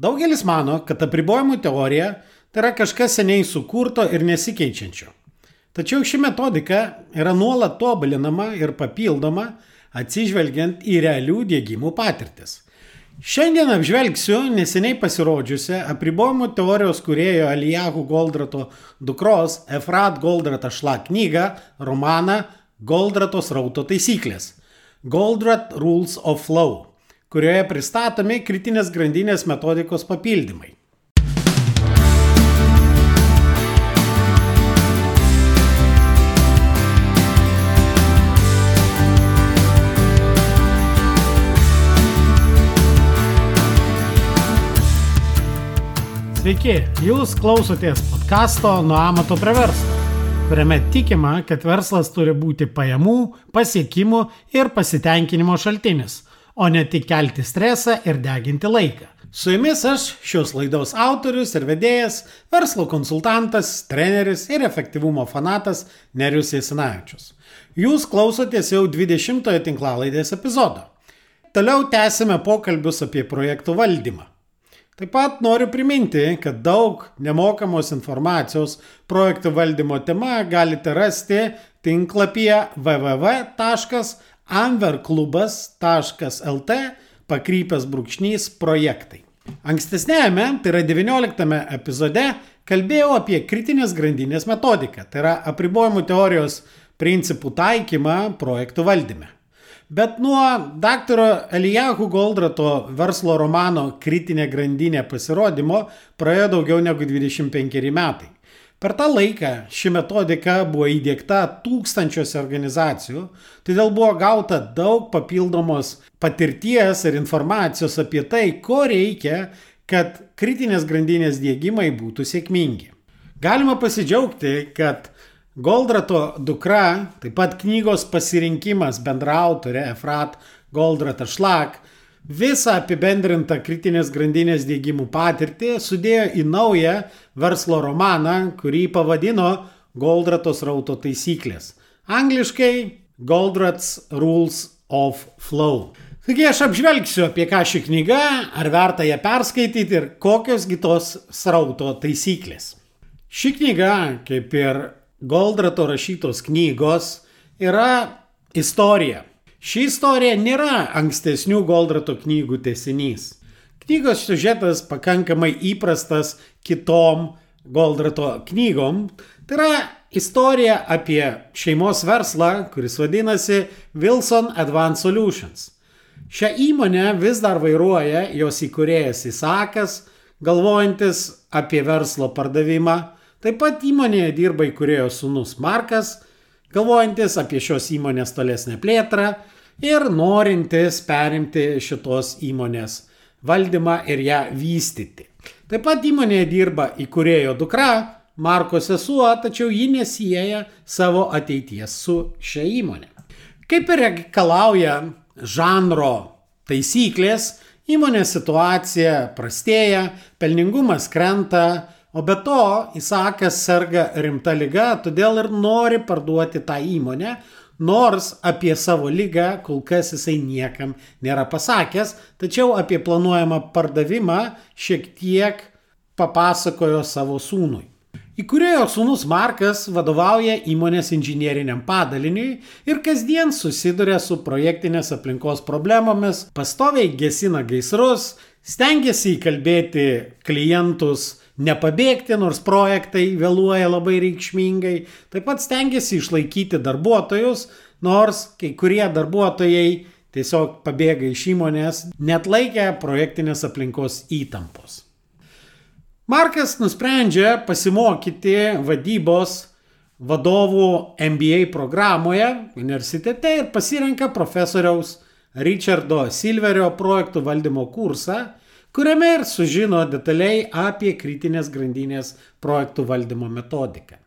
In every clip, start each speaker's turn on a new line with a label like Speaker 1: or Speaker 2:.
Speaker 1: Daugelis mano, kad apribojimų teorija tai yra kažkas seniai sukurto ir nesikeičiančio. Tačiau ši metodika yra nuolat tobulinama ir papildoma atsižvelgiant į realių dėgymų patirtis. Šiandien apžvelgsiu neseniai pasirodžiusią apribojimų teorijos kurėjo Alijahu Goldrato dukros Efrat Goldrata šla knygą, romaną Goldratos rauto taisyklės - Goldrat Rules of Flow, kurioje pristatomi kritinės grandinės metodikos papildymai. Sveiki, jūs klausotės podkasto Nuo amato prie verslo, kuriame tikima, kad verslas turi būti pajamų, pasiekimų ir pasitenkinimo šaltinis, o ne tik kelti stresą ir deginti laiką. Su jumis aš, šios laidos autorius ir vedėjas, verslo konsultantas, treneris ir efektyvumo fanatas Nerius Jasinavičius. Jūs klausotės jau 20-ojo tinklalaidės epizodo. Toliau tęsime pokalbius apie projektų valdymą. Taip pat noriu priminti, kad daug nemokamos informacijos projektų valdymo tema galite rasti tinklapyje www.anverklubas.lt pakrypęs brūkšnys projektai. Ankstesnėjame, tai yra 19 epizode, kalbėjau apie kritinės grandinės metodiką, tai yra apribojimų teorijos principų taikymą projektų valdyme. Bet nuo daktaro Elijahu Goldrato verslo romano Kritinė grandinė pasirodymo praėjo daugiau negu 25 metai. Per tą laiką ši metodika buvo įdėkta tūkstančiose organizacijų, todėl buvo gauta daug papildomos patirties ir informacijos apie tai, ko reikia, kad kritinės grandinės dėgymai būtų sėkmingi. Galima pasidžiaugti, kad Goldrato dukra, taip pat knygos pasirinkimas bendraautorė Efrat Goldrata Šlak, visą apibendrintą kritinės grandinės dėgymų patirtį sudėjo į naują verslo romaną, kurį pavadino Goldratos rauto taisyklės. Angliškai Goldrats Rules of Flow. Taigi aš apžvelgsiu, apie ką ši knyga, ar verta ją perskaityti ir kokios kitos srauto taisyklės. Ši knyga, kaip ir Goldrato rašytos knygos yra istorija. Ši istorija nėra ankstesnių Goldrato knygų tesinys. Knygos siužetas pakankamai įprastas kitom Goldrato knygom. Tai yra istorija apie šeimos verslą, kuris vadinasi Wilson Advanced Solutions. Šią įmonę vis dar vairuoja jos įkūrėjas Isakas, galvojantis apie verslo pardavimą Taip pat įmonėje dirba įkurėjo sūnus Markas, galvojantis apie šios įmonės tolesnę plėtrą ir norintis perimti šitos įmonės valdymą ir ją vystyti. Taip pat įmonėje dirba įkurėjo dukra, Marko sesuo, tačiau ji nesieja savo ateities su šia įmonė. Kaip ir reikalauja žanro taisyklės, įmonės situacija prastėja, pelningumas krenta, O be to, Isakas serga rimta lyga, todėl ir nori parduoti tą įmonę, nors apie savo lygą kol kas jisai niekam nėra pasakęs, tačiau apie planuojamą pardavimą šiek tiek papasakojo savo sūnui. Įkūrėjo sūnus Markas vadovauja įmonės inžinieriniam padaliniui ir kasdien susiduria su projektinės aplinkos problemomis, pastoviai gesina gaisrus, stengiasi įkalbėti klientus nepabėgti, nors projektai vėluoja labai reikšmingai. Taip pat stengiasi išlaikyti darbuotojus, nors kai kurie darbuotojai tiesiog pabėga iš įmonės, net laikę projektinės aplinkos įtampos. Markas nusprendžia pasimokyti vadybos vadovų MBA programoje universitete ir pasirenka profesoriaus Richardo Silverio projektų valdymo kursą, kuriame ir sužino detaliai apie kritinės grandinės projektų valdymo metodiką.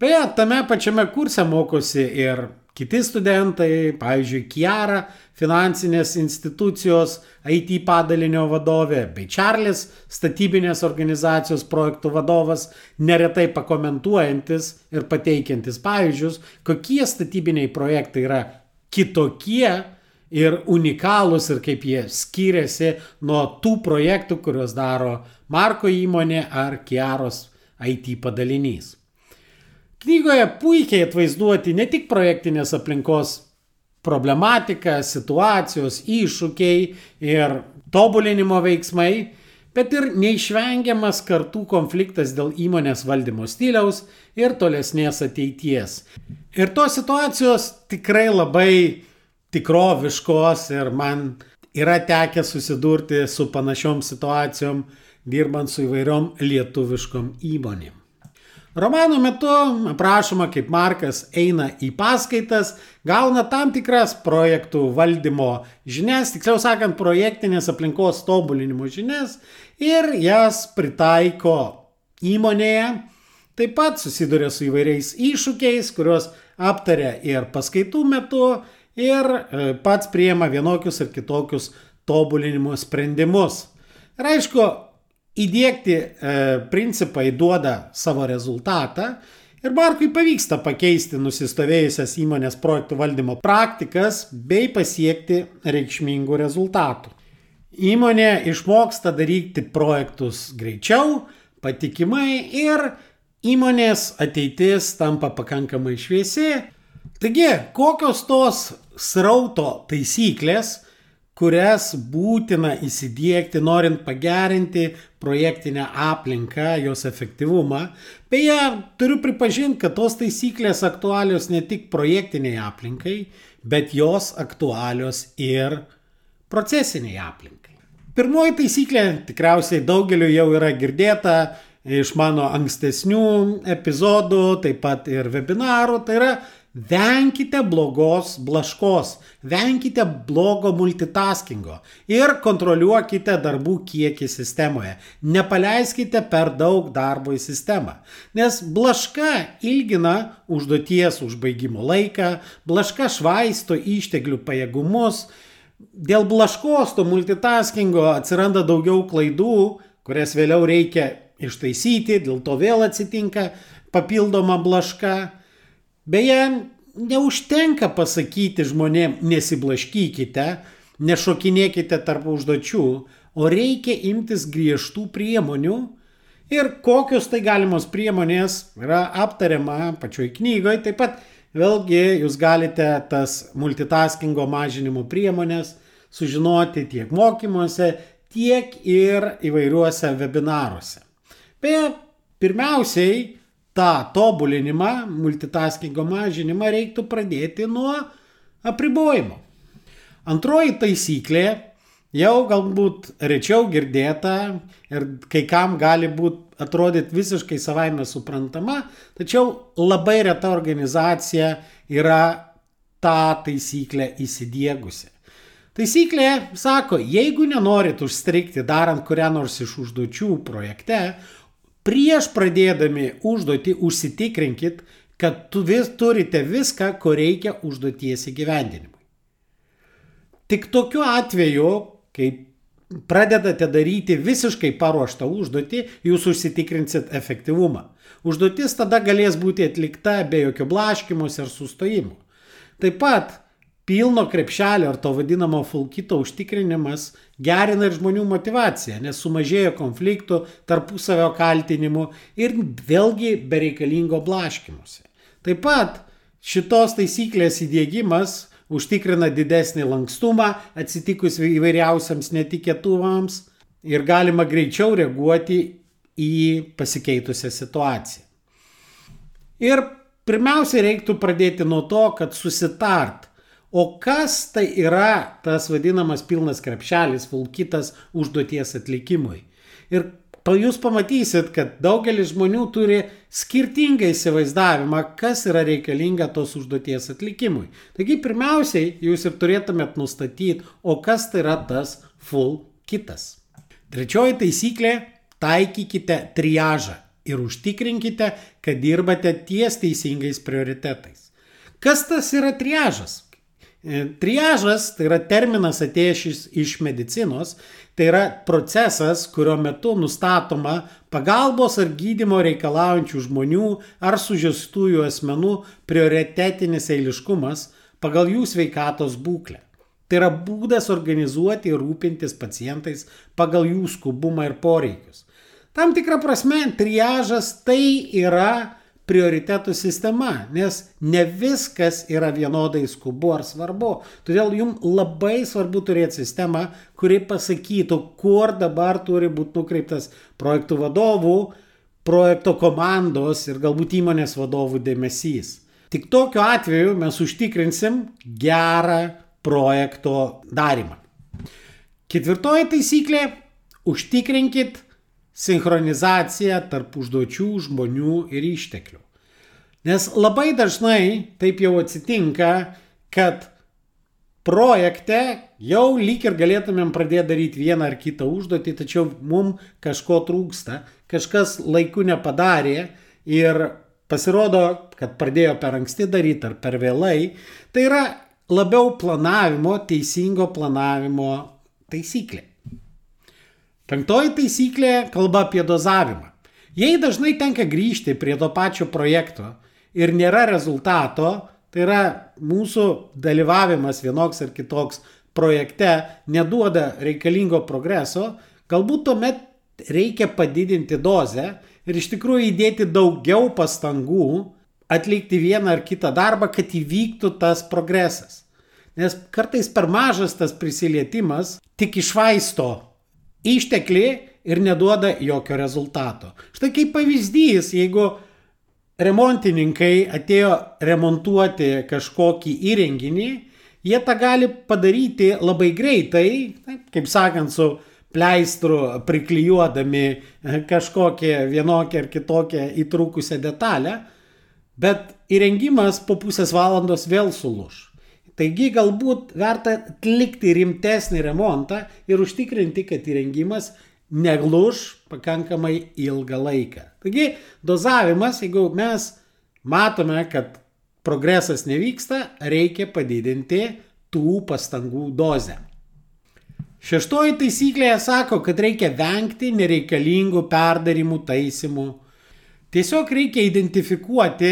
Speaker 1: Beje, tame pačiame kurse mokosi ir kiti studentai, pavyzdžiui, Kiara, finansinės institucijos IT padalinio vadovė, bei Čarlis, statybinės organizacijos projektų vadovas, neretai pakomentuojantis ir pateikiantis pavyzdžius, kokie statybiniai projektai yra kitokie ir unikalūs ir kaip jie skiriasi nuo tų projektų, kuriuos daro Marko įmonė ar Kiaros IT padalinys. Knygoje puikiai atvaizduoti ne tik projektinės aplinkos problematika, situacijos, iššūkiai ir tobulinimo veiksmai, bet ir neišvengiamas kartų konfliktas dėl įmonės valdymo stiliaus ir tolesnės ateities. Ir tos situacijos tikrai labai tikroviškos ir man yra tekę susidurti su panašiom situacijom, dirbant su įvairiom lietuviškom įmonėm. Romano metu aprašoma, kaip Markas eina į paskaitas, gauna tam tikras projektų valdymo žinias, tiksliau sakant, projektinės aplinkos tobulinimo žinias ir jas pritaiko įmonėje. Taip pat susiduria su įvairiais iššūkiais, kuriuos aptaria ir paskaitų metu, ir e, pats priema vienokius ir kitokius tobulinimo sprendimus. Ir aišku, įdėkti e, principai duoda savo rezultatą ir Markui pavyksta pakeisti nusistovėjusias įmonės projektų valdymo praktikas bei pasiekti reikšmingų rezultatų. Įmonė išmoksta daryti projektus greičiau, patikimai ir įmonės ateitis tampa pakankamai šviesi. Taigi, kokios tos srauto taisyklės, kurias būtina įsidėkti, norint pagerinti projektinę aplinką, jos efektyvumą. Beje, turiu pripažinti, kad tos taisyklės aktualios ne tik projektiniai aplinkai, bet jos aktualios ir procesiniai aplinkai. Pirmoji taisyklė tikriausiai daugeliu jau yra girdėta iš mano ankstesnių epizodų, taip pat ir webinarų, tai yra Venkite blogos blaškos, venkite blogo multitaskingo ir kontroliuokite darbų kiekį sistemoje. Nepaleiskite per daug darbo į sistemą, nes blaška ilgina užduoties užbaigimo laiką, blaška švaisto išteklių pajėgumus. Dėl blaškos to multitaskingo atsiranda daugiau klaidų, kurias vėliau reikia ištaisyti, dėl to vėl atsitinka papildoma blaška. Beje, neužtenka pasakyti žmonėm nesiblaškykite, nešokinėkite tarp užduočių, o reikia imtis griežtų priemonių ir kokios tai galimos priemonės yra aptariama pačioj knygoje. Taip pat vėlgi jūs galite tas multitaskingo mažinimo priemonės sužinoti tiek mokymuose, tiek ir įvairiuose webinaruose. Beje, pirmiausiai tą tobulinimą, multitaskingo mažinimą reiktų pradėti nuo apribojimo. Antroji taisyklė jau galbūt rečiau girdėta ir kai kam gali būti atrodyti visiškai savaime suprantama, tačiau labai reta organizacija yra tą taisyklę įsidėgusi. Taisyklė sako, jeigu nenorit užstrikti darant kurią nors iš užduočių projekte, prieš pradėdami užduotį užsitikrinkit, kad tu vis turite viską, ko reikia užduoties įgyvendinimui. Tik tokiu atveju, kai pradedate daryti visiškai paruoštą užduotį, jūs užsitikrinsit efektyvumą. Užduotis tada galės būti atlikta be jokio blaškymus ir sustojimų. Taip pat pilno krepšelio ar to vadinamo fulkito užtikrinimas gerina ir žmonių motivaciją, nes sumažėjo konfliktų, tarpusavio kaltinimų ir vėlgi bereikalingo blaškimuose. Taip pat šitos taisyklės įdėgymas užtikrina didesnį lankstumą atsitikus įvairiausiams netikėtumams ir galima greičiau reaguoti į pasikeitusią situaciją. Ir pirmiausia, reiktų pradėti nuo to, kad susitart, O kas tai yra tas vadinamas pilnas krepšelis, fulkitas užduoties atlikimui? Ir jūs pamatysit, kad daugelis žmonių turi skirtingą įsivaizdavimą, kas yra reikalinga tos užduoties atlikimui. Taigi pirmiausiai jūs ir turėtumėt nustatyti, o kas tai yra tas full kitas. Trečioji taisyklė - taikykite triažą ir užtikrinkite, kad dirbate ties teisingais prioritetais. Kas tas yra triažas? E, triažas tai yra terminas atėjęs iš medicinos, tai yra procesas, kurio metu nustatoma pagalbos ar gydimo reikalaujančių žmonių ar sužestųjų asmenų prioritetinis eiliškumas pagal jų sveikatos būklę. Tai yra būdas organizuoti ir rūpintis pacientais pagal jų skubumą ir poreikius. Tam tikrą prasme, triažas tai yra prioritetų sistema, nes ne viskas yra vienodai skubu ar svarbu. Todėl jums labai svarbu turėti sistemą, kuri pasakytų, kur dabar turi būti nukreiptas projektų vadovų, projekto komandos ir galbūt įmonės vadovų dėmesys. Tik tokiu atveju mes užtikrinsim gerą projekto darimą. Ketvirtoji taisyklė - užtikrinkit sinchronizacija tarp užduočių, žmonių ir išteklių. Nes labai dažnai taip jau atsitinka, kad projekte jau lyg ir galėtumėm pradėti daryti vieną ar kitą užduotį, tačiau mums kažko trūksta, kažkas laiku nepadarė ir pasirodo, kad pradėjo per anksti daryti ar per vėlai. Tai yra labiau planavimo, teisingo planavimo taisyklė. Penktoji taisyklė kalba apie dozavimą. Jei dažnai tenka grįžti prie to pačio projekto ir nėra rezultato, tai yra mūsų dalyvavimas vienoks ar kitoks projekte neduoda reikalingo progreso, galbūt tuomet reikia padidinti dozę ir iš tikrųjų įdėti daugiau pastangų atlikti vieną ar kitą darbą, kad įvyktų tas progresas. Nes kartais per mažas tas prisilietimas tik išvaisto išteklį ir neduoda jokio rezultato. Štai kaip pavyzdys, jeigu remontininkai atėjo remontuoti kažkokį įrenginį, jie tą gali padaryti labai greitai, taip, kaip sakant, su pleistru priklijuodami kažkokią vienokią ar kitokią įtrūkusią detalę, bet įrengimas po pusės valandos vėl sulūš. Taigi galbūt verta atlikti rimtesnį remontą ir užtikrinti, kad įrengimas negluž pakankamai ilgą laiką. Taigi dozavimas, jeigu mes matome, kad progresas nevyksta, reikia padidinti tų pastangų dozę. Šeštoji taisyklė sako, kad reikia vengti nereikalingų perdarimų, taisimų. Tiesiog reikia identifikuoti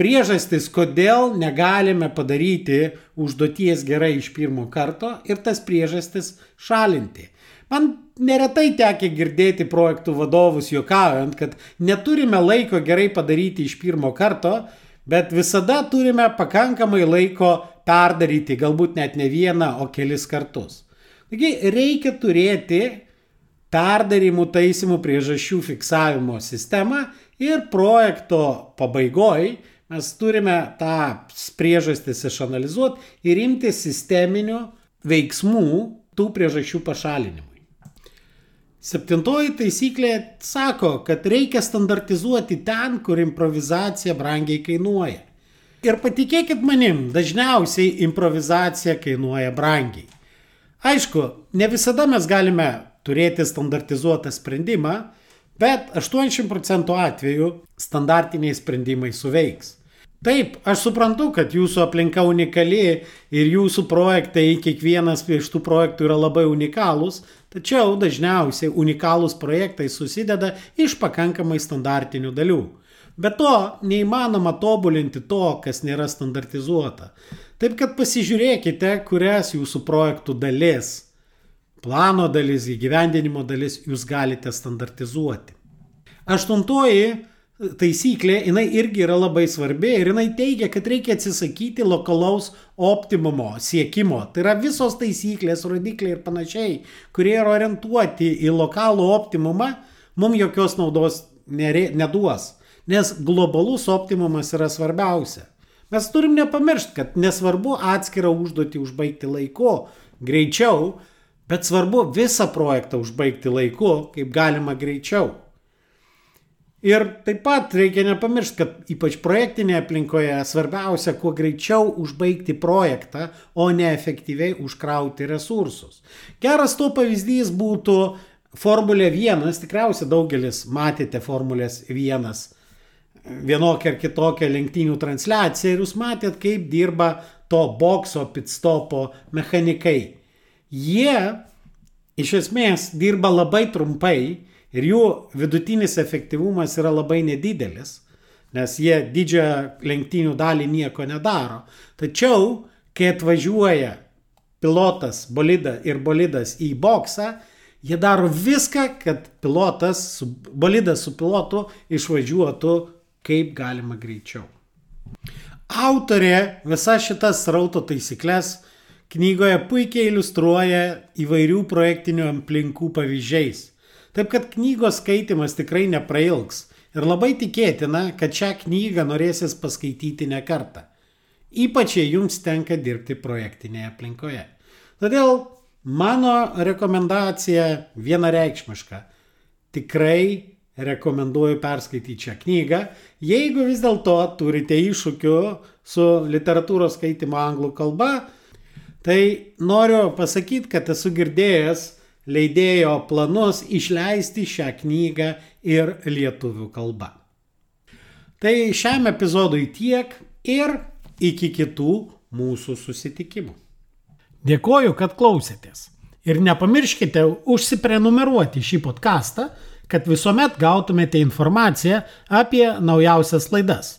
Speaker 1: priežastis, kodėl negalime padaryti užduoties gerai iš pirmo karto ir tas priežastis šalinti. Man neretai tekia girdėti projektų vadovus juokaujant, kad neturime laiko gerai padaryti iš pirmo karto, bet visada turime pakankamai laiko perdaryti, galbūt net ne vieną, o kelis kartus. Taigi reikia turėti perdarimų taisymų priežasčių fiksavimo sistemą ir projekto pabaigoje Mes turime tą priežastis išanalizuoti ir imti sisteminių veiksmų tų priežasčių pašalinimui. Septintoji taisyklė sako, kad reikia standartizuoti ten, kur improvizacija brangiai kainuoja. Ir patikėkit manim, dažniausiai improvizacija kainuoja brangiai. Aišku, ne visada mes galime turėti standartizuotą sprendimą, bet 80 procentų atveju standartiniai sprendimai suveiks. Taip, aš suprantu, kad jūsų aplinka unikali ir jūsų projektai, kiekvienas iš tų projektų yra labai unikalūs, tačiau dažniausiai unikalūs projektai susideda iš pakankamai standartinių dalių. Be to, neįmanoma tobulinti to, kas nėra standartizuota. Taip kad pasižiūrėkite, kurias jūsų projektų dalis, plano dalis, įgyvendinimo dalis jūs galite standartizuoti. Aštuntoji taisyklė, jinai irgi yra labai svarbi ir jinai teigia, kad reikia atsisakyti lokalaus optimumo siekimo. Tai yra visos taisyklės, rodikliai ir panašiai, kurie yra orientuoti į lokalų optimumą, mums jokios naudos nere, neduos. Nes globalus optimumas yra svarbiausia. Mes turim nepamiršti, kad nesvarbu atskirą užduotį užbaigti laiku, greičiau, bet svarbu visą projektą užbaigti laiku, kaip galima greičiau. Ir taip pat reikia nepamiršti, kad ypač projektinėje aplinkoje svarbiausia kuo greičiau užbaigti projektą, o ne efektyviai užkrauti resursus. Geras to pavyzdys būtų Formulė 1, tikriausiai daugelis matėte Formulės 1 vienokią ar kitokią lenktynių transliaciją ir jūs matėt, kaip dirba to bokso pitstopo mechanikai. Jie iš esmės dirba labai trumpai ir jų vidutinis efektyvumas yra labai nedidelis, nes jie didžiąją lenktynių dalį nieko nedaro. Tačiau, kai atvažiuoja pilotas bolida ir bolidas į boksą, jie daro viską, kad pilotas, bolidas su pilotu išvažiuotų kaip galima greičiau. Autorė visas šitas rauto taisyklės knygoje puikiai iliustruoja įvairių projektinių aplinkų pavyzdžiais. Taip kad knygos skaitimas tikrai neprailgs ir labai tikėtina, kad šią knygą norėsis paskaityti ne kartą. Ypač jei jums tenka dirbti projektinėje aplinkoje. Todėl mano rekomendacija vienareikšmiška. Tikrai rekomenduoju perskaityti šią knygą. Jeigu vis dėlto turite iššūkių su literatūros skaitimo anglų kalba, tai noriu pasakyti, kad esu girdėjęs leidėjo planus išleisti šią knygą ir lietuvių kalba. Tai šiam epizodui tiek ir iki kitų mūsų susitikimų. Dėkoju, kad klausėtės. Ir nepamirškite užsiprenumeruoti šį podcastą, kad visuomet gautumėte informaciją apie naujausias laidas.